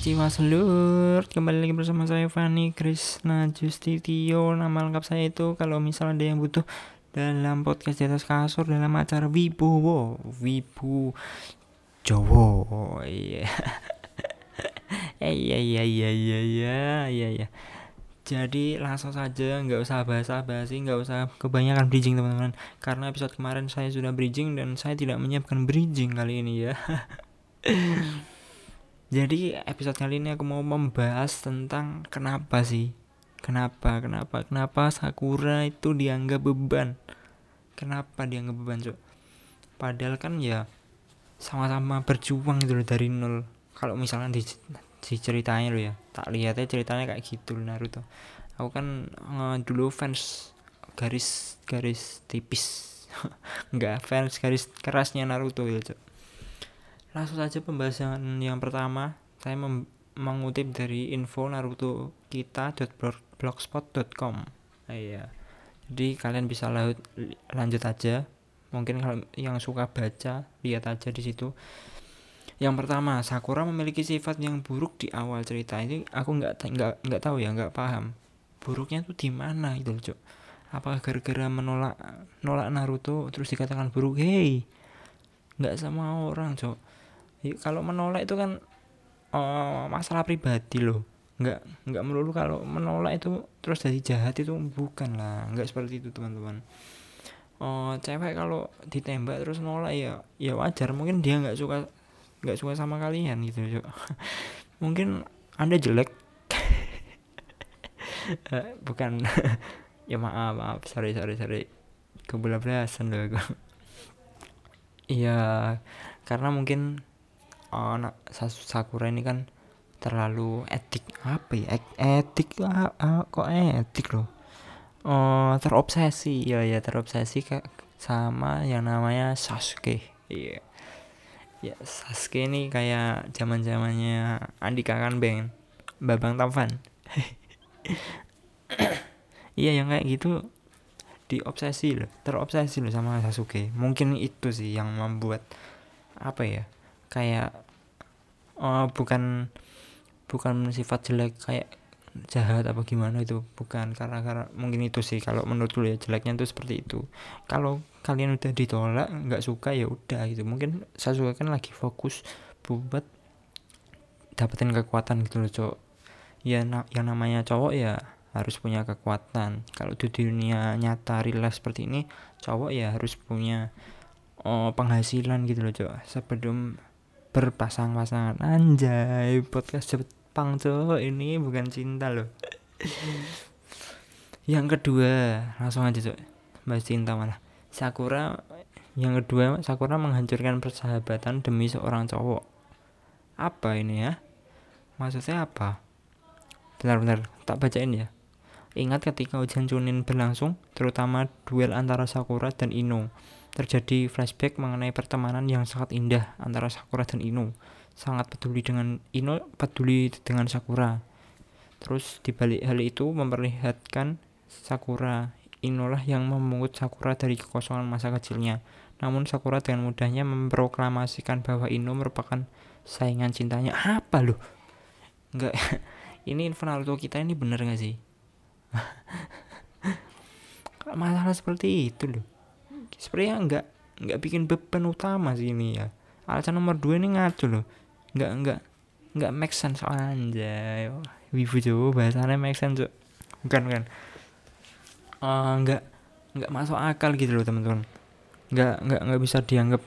Konnichiwa seluruh Kembali lagi bersama saya Fani Krisna Justitio. Nama lengkap saya itu Kalau misalnya ada yang butuh Dalam podcast di atas kasur Dalam acara Wibowo Wibu Jowo Iya. Iya iya iya iya iya iya iya. Jadi langsung saja nggak usah basa-basi nggak usah kebanyakan bridging teman-teman. Karena episode kemarin saya sudah bridging dan saya tidak menyiapkan bridging kali ini ya Jadi episode kali ini aku mau membahas tentang kenapa sih? Kenapa, kenapa, kenapa Sakura itu dianggap beban? Kenapa dianggap beban cok Padahal kan ya sama-sama berjuang gitu loh dari nol. Kalau misalnya di, di ceritanya loh ya Tak lihatnya ceritanya kayak gitu Naruto. Aku kan uh, dulu fans garis garis tipis. Enggak fans garis kerasnya Naruto gitu cok Langsung saja pembahasan yang pertama, saya mengutip dari info naruto kita.blogspot.com. Nah, iya. Jadi kalian bisa laut, lanjut aja. Mungkin kalau yang suka baca, lihat aja di situ. Yang pertama, Sakura memiliki sifat yang buruk di awal cerita ini. Aku nggak nggak nggak tahu ya, nggak paham. Buruknya tuh di mana itu, Cok? Apakah gara-gara menolak nolak Naruto terus dikatakan buruk? Hei, nggak sama orang, Cok kalau menolak itu kan uh, masalah pribadi loh. Nggak nggak melulu kalau menolak itu terus jadi jahat itu bukan lah. Nggak seperti itu teman-teman. Oh cewek kalau ditembak terus nolak ya ya wajar. Mungkin dia nggak suka nggak suka sama kalian gitu mungkin anda jelek. Eh, bukan. Ya maaf maaf. Sorry sorry sorry. Kebelablasan loh iya karena mungkin oh, nah, Sakura ini kan terlalu etik. Apa ya? Etik ah, ah, kok etik loh? Oh terobsesi. Ya ya terobsesi ke sama yang namanya Sasuke. Iya. Yeah. ya Sasuke ini kayak zaman zamannya Andika kan bang? Babang Tampan iya yang kayak gitu diobsesi loh terobsesi loh sama Sasuke. Mungkin itu sih yang membuat apa ya kayak oh, bukan bukan sifat jelek kayak jahat apa gimana itu bukan. Karena karena mungkin itu sih kalau menurut lu ya jeleknya itu seperti itu. Kalau kalian udah ditolak nggak suka ya udah gitu. Mungkin saya suka kan lagi fokus buat dapetin kekuatan gitu loh cowok ya na yang namanya cowok ya harus punya kekuatan. Kalau di dunia nyata real seperti ini cowok ya harus punya oh, penghasilan gitu loh cowok sebelum berpasang-pasangan. Anjay podcast Jepang cowok ini bukan cinta loh. Yang kedua langsung aja cok bahas cinta malah. Sakura yang kedua Sakura menghancurkan persahabatan demi seorang cowok. Apa ini ya? Maksudnya apa? Benar-benar tak bacain ya. Ingat ketika ujian Chunin berlangsung terutama duel antara Sakura dan Ino terjadi flashback mengenai pertemanan yang sangat indah antara Sakura dan Ino. Sangat peduli dengan Ino, peduli dengan Sakura. Terus dibalik hal itu memperlihatkan Sakura Inolah yang memungut Sakura dari kekosongan masa kecilnya. Namun Sakura dengan mudahnya memproklamasikan bahwa Ino merupakan saingan cintanya. Apa loh? Enggak. ini info Naruto kita ini bener gak sih? Masalah seperti itu loh sebenarnya nggak nggak bikin beban utama sih ini ya. Alasan nomor dua ini ngaco loh. Nggak nggak nggak make sense. Anjay wibu coba bahasanya make sense cok bukan bukan. Uh, nggak nggak masuk akal gitu loh teman-teman. Nggak nggak nggak bisa dianggap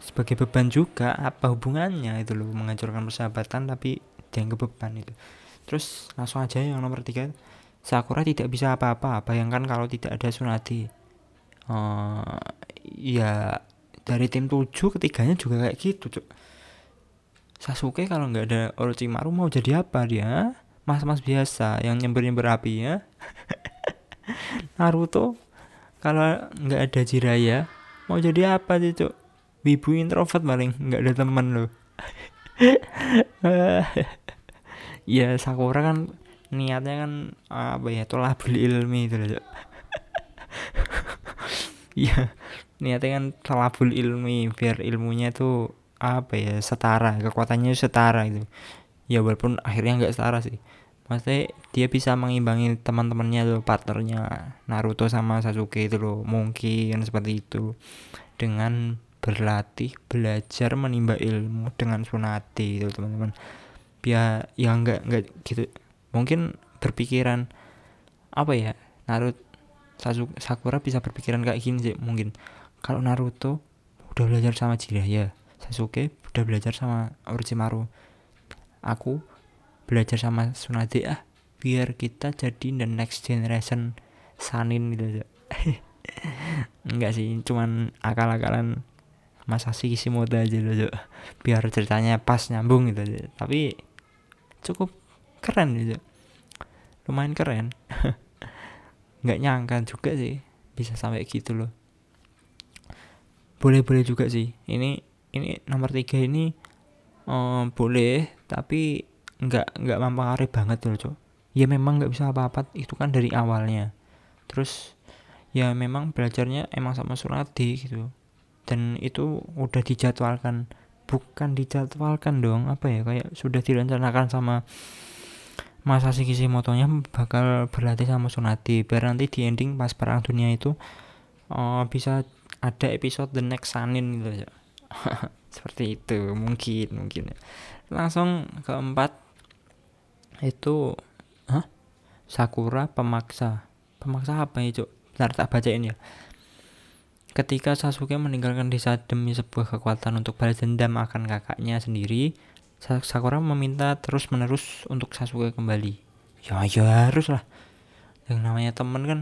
sebagai beban juga apa hubungannya itu loh menghancurkan persahabatan tapi dianggap beban itu. Terus langsung aja yang nomor tiga. Sakura tidak bisa apa-apa bayangkan kalau tidak ada Sunati uh, ya dari tim 7 ketiganya juga kayak gitu cuk. Sasuke kalau nggak ada Orochimaru mau jadi apa dia? Mas-mas biasa yang nyember-nyember api ya. Naruto kalau nggak ada Jiraya mau jadi apa sih cuk? Wibu introvert paling nggak ada teman loh. Ya Sakura kan niatnya kan apa ya tolak beli ilmi itu loh Iya, niatnya kan talabul ilmi biar ilmunya tuh apa ya setara kekuatannya setara gitu. Ya walaupun akhirnya nggak setara sih. Maksudnya dia bisa mengimbangi teman-temannya loh partnernya Naruto sama Sasuke itu loh mungkin seperti itu. Dengan berlatih belajar menimba ilmu dengan Tsunade itu teman-teman. Biar ya nggak nggak gitu. Mungkin berpikiran apa ya Naruto Sasuke Sakura bisa berpikiran kayak gini sih mungkin kalau Naruto udah belajar sama Jiraiya Sasuke udah belajar sama Orochimaru. Aku belajar sama Tsunade ah biar kita jadi the next generation Sanin gitu enggak sih cuman akal-akalan masa sih Kishimoto aja loh biar ceritanya pas nyambung gitu aja. Tapi cukup keren gitu lumayan keren. Nggak nyangka juga sih bisa sampai gitu loh boleh boleh juga sih. Ini ini nomor tiga ini um, boleh tapi nggak nggak mempengaruhi banget loh cok. Ya memang nggak bisa apa-apa itu kan dari awalnya. Terus ya memang belajarnya emang sama Suradi gitu. Dan itu udah dijadwalkan. Bukan dijadwalkan dong apa ya kayak sudah direncanakan sama masa si motonya bakal berlatih sama Sunadi biar nanti di ending pas perang dunia itu uh, bisa ada episode the next Sanin gitu ya seperti itu mungkin mungkin langsung keempat itu Hah? Sakura pemaksa pemaksa apa ya bentar tak bacain ya Ketika Sasuke meninggalkan desa demi sebuah kekuatan untuk balas dendam akan kakaknya sendiri, Sakura meminta terus-menerus untuk Sasuke kembali. Ya, ya harus lah. Yang namanya temen kan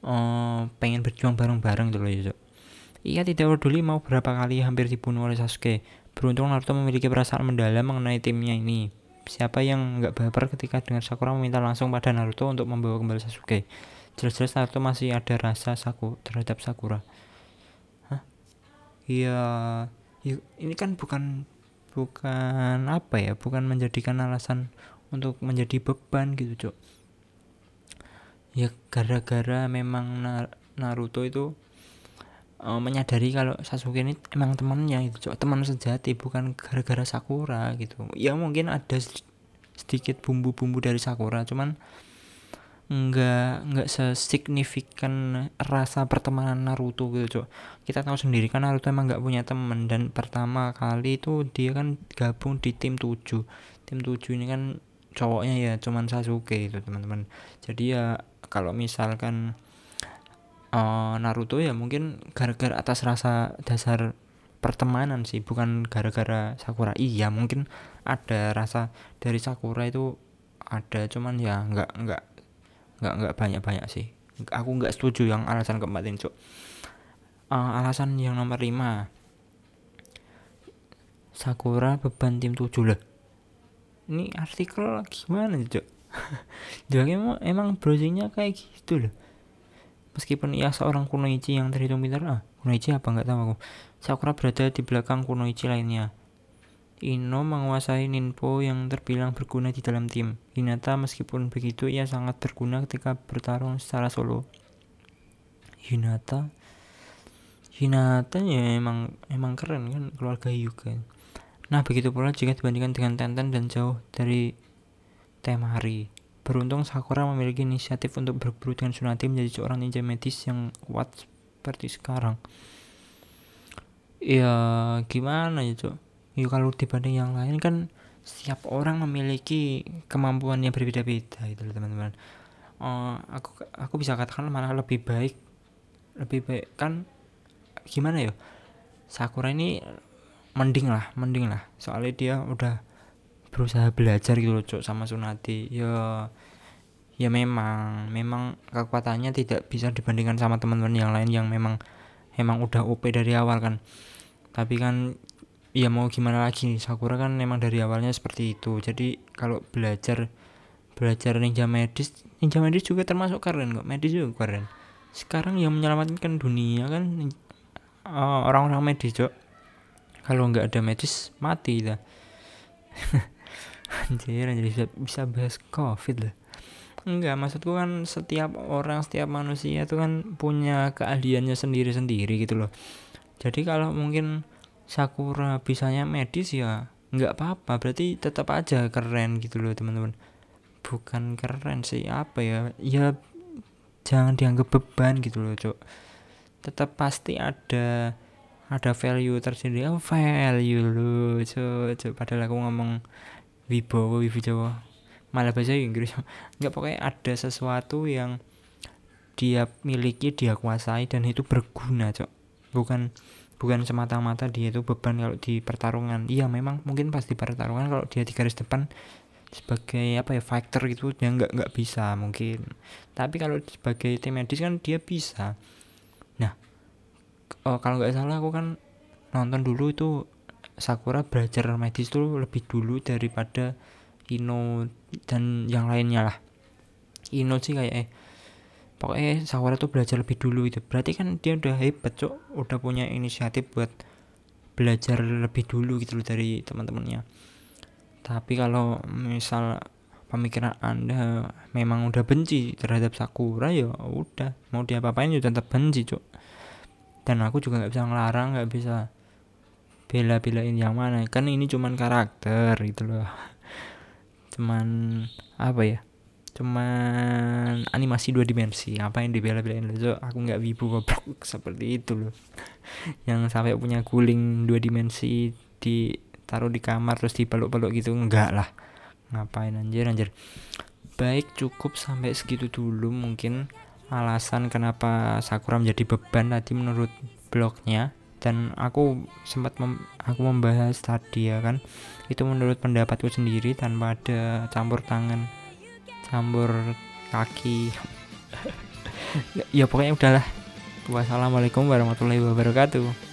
uh, pengen berjuang bareng-bareng dulu ya. Ia tidak peduli mau berapa kali hampir dibunuh oleh Sasuke. Beruntung Naruto memiliki perasaan mendalam mengenai timnya ini. Siapa yang nggak baper ketika dengar Sakura meminta langsung pada Naruto untuk membawa kembali Sasuke? Jelas-jelas Naruto masih ada rasa saku terhadap Sakura. Iya, ya, ini kan bukan bukan apa ya, bukan menjadikan alasan untuk menjadi beban gitu, Cok. Ya gara-gara memang Naruto itu uh, menyadari kalau Sasuke ini emang temannya itu. Teman sejati bukan gara-gara Sakura gitu. Ya mungkin ada sedikit bumbu-bumbu dari Sakura, cuman nggak nggak sesignifikan rasa pertemanan Naruto gitu cok kita tahu sendiri kan Naruto emang nggak punya teman dan pertama kali itu dia kan gabung di tim 7 tim 7 ini kan cowoknya ya cuman Sasuke itu teman-teman jadi ya kalau misalkan uh, Naruto ya mungkin gara-gara atas rasa dasar pertemanan sih bukan gara-gara Sakura. Iya mungkin ada rasa dari Sakura itu ada cuman ya nggak nggak nggak nggak banyak banyak sih. Aku nggak setuju yang alasan keempat ini cok uh, alasan yang nomor lima. Sakura beban tim tujuh. Lah ini artikel gimana cok jadi emang, emang browsingnya kayak gitu loh meskipun ia seorang kunoichi yang terhitung pintar ah kunoichi apa nggak tahu aku Sakura berada di belakang kunoichi lainnya Ino menguasai Ninpo yang terbilang berguna di dalam tim. Hinata meskipun begitu ia sangat berguna ketika bertarung secara solo. Hinata Hinata ya emang emang keren kan keluarga Hyuga. Nah begitu pula jika dibandingkan dengan Tenten dan jauh dari Temari. Beruntung Sakura memiliki inisiatif untuk berburu dengan Tsunade menjadi seorang ninja medis yang kuat seperti sekarang. Ya gimana ya cok? ya kalau dibanding yang lain kan setiap orang memiliki kemampuan yang berbeda-beda itu teman-teman uh, aku aku bisa katakan malah lebih baik lebih baik kan gimana ya Sakura ini mending lah mending lah soalnya dia udah berusaha belajar gitu loh cok sama Sunati. Ya ya memang memang kekuatannya tidak bisa dibandingkan sama teman-teman yang lain yang memang emang udah OP dari awal kan. Tapi kan ya mau gimana lagi Sakura kan memang dari awalnya seperti itu. Jadi kalau belajar belajar ninja medis ninja medis juga termasuk keren kok medis juga keren. Sekarang yang menyelamatkan dunia kan uh, orang-orang medis cok kalau nggak ada medis mati lah anjir anjir bisa, bisa bahas covid lah. Enggak maksudku kan setiap orang setiap manusia itu kan punya keahliannya sendiri-sendiri gitu loh. Jadi kalau mungkin Sakura bisanya medis ya nggak apa-apa berarti tetap aja keren gitu loh teman-teman. Bukan keren sih apa ya ya jangan dianggap beban gitu loh cok. Tetap pasti ada ada value tersendiri. Oh, value lo cok cok. Padahal aku ngomong wibu jawa malah bahasa Inggris. Nggak pokoknya ada sesuatu yang dia miliki dia kuasai dan itu berguna cok. Bukan bukan semata-mata dia itu beban kalau di pertarungan. Iya memang mungkin pas di pertarungan kalau dia di garis depan sebagai apa ya fighter gitu dia nggak nggak bisa mungkin. Tapi kalau sebagai tim medis kan dia bisa. Nah oh, kalau nggak salah aku kan nonton dulu itu Sakura belajar medis tuh lebih dulu daripada Ino dan yang lainnya lah. Ino sih kayak eh pokoknya Sakura tuh belajar lebih dulu itu. Berarti kan dia udah hebat cok. Udah punya inisiatif buat belajar lebih dulu gitu loh dari teman-temannya. Tapi kalau misal pemikiran anda memang udah benci terhadap Sakura ya udah. Mau diapa-apain juga tetap benci cok. Dan aku juga nggak bisa ngelarang nggak bisa bela-belain yang mana. Kan ini cuman karakter gitu loh. Cuman apa ya? Cuman animasi dua dimensi. Apa yang dibela-belain? So, aku nggak wibu goblok seperti itu loh. Yang sampai punya guling dua dimensi ditaruh di kamar terus dipeluk-peluk gitu enggak lah. Ngapain anjir anjir. Baik cukup sampai segitu dulu mungkin alasan kenapa Sakura menjadi beban tadi menurut blognya dan aku sempat mem aku membahas tadi ya kan itu menurut pendapatku sendiri tanpa ada campur tangan campur kaki. Ya, ya pokoknya udahlah. Wassalamualaikum warahmatullahi wabarakatuh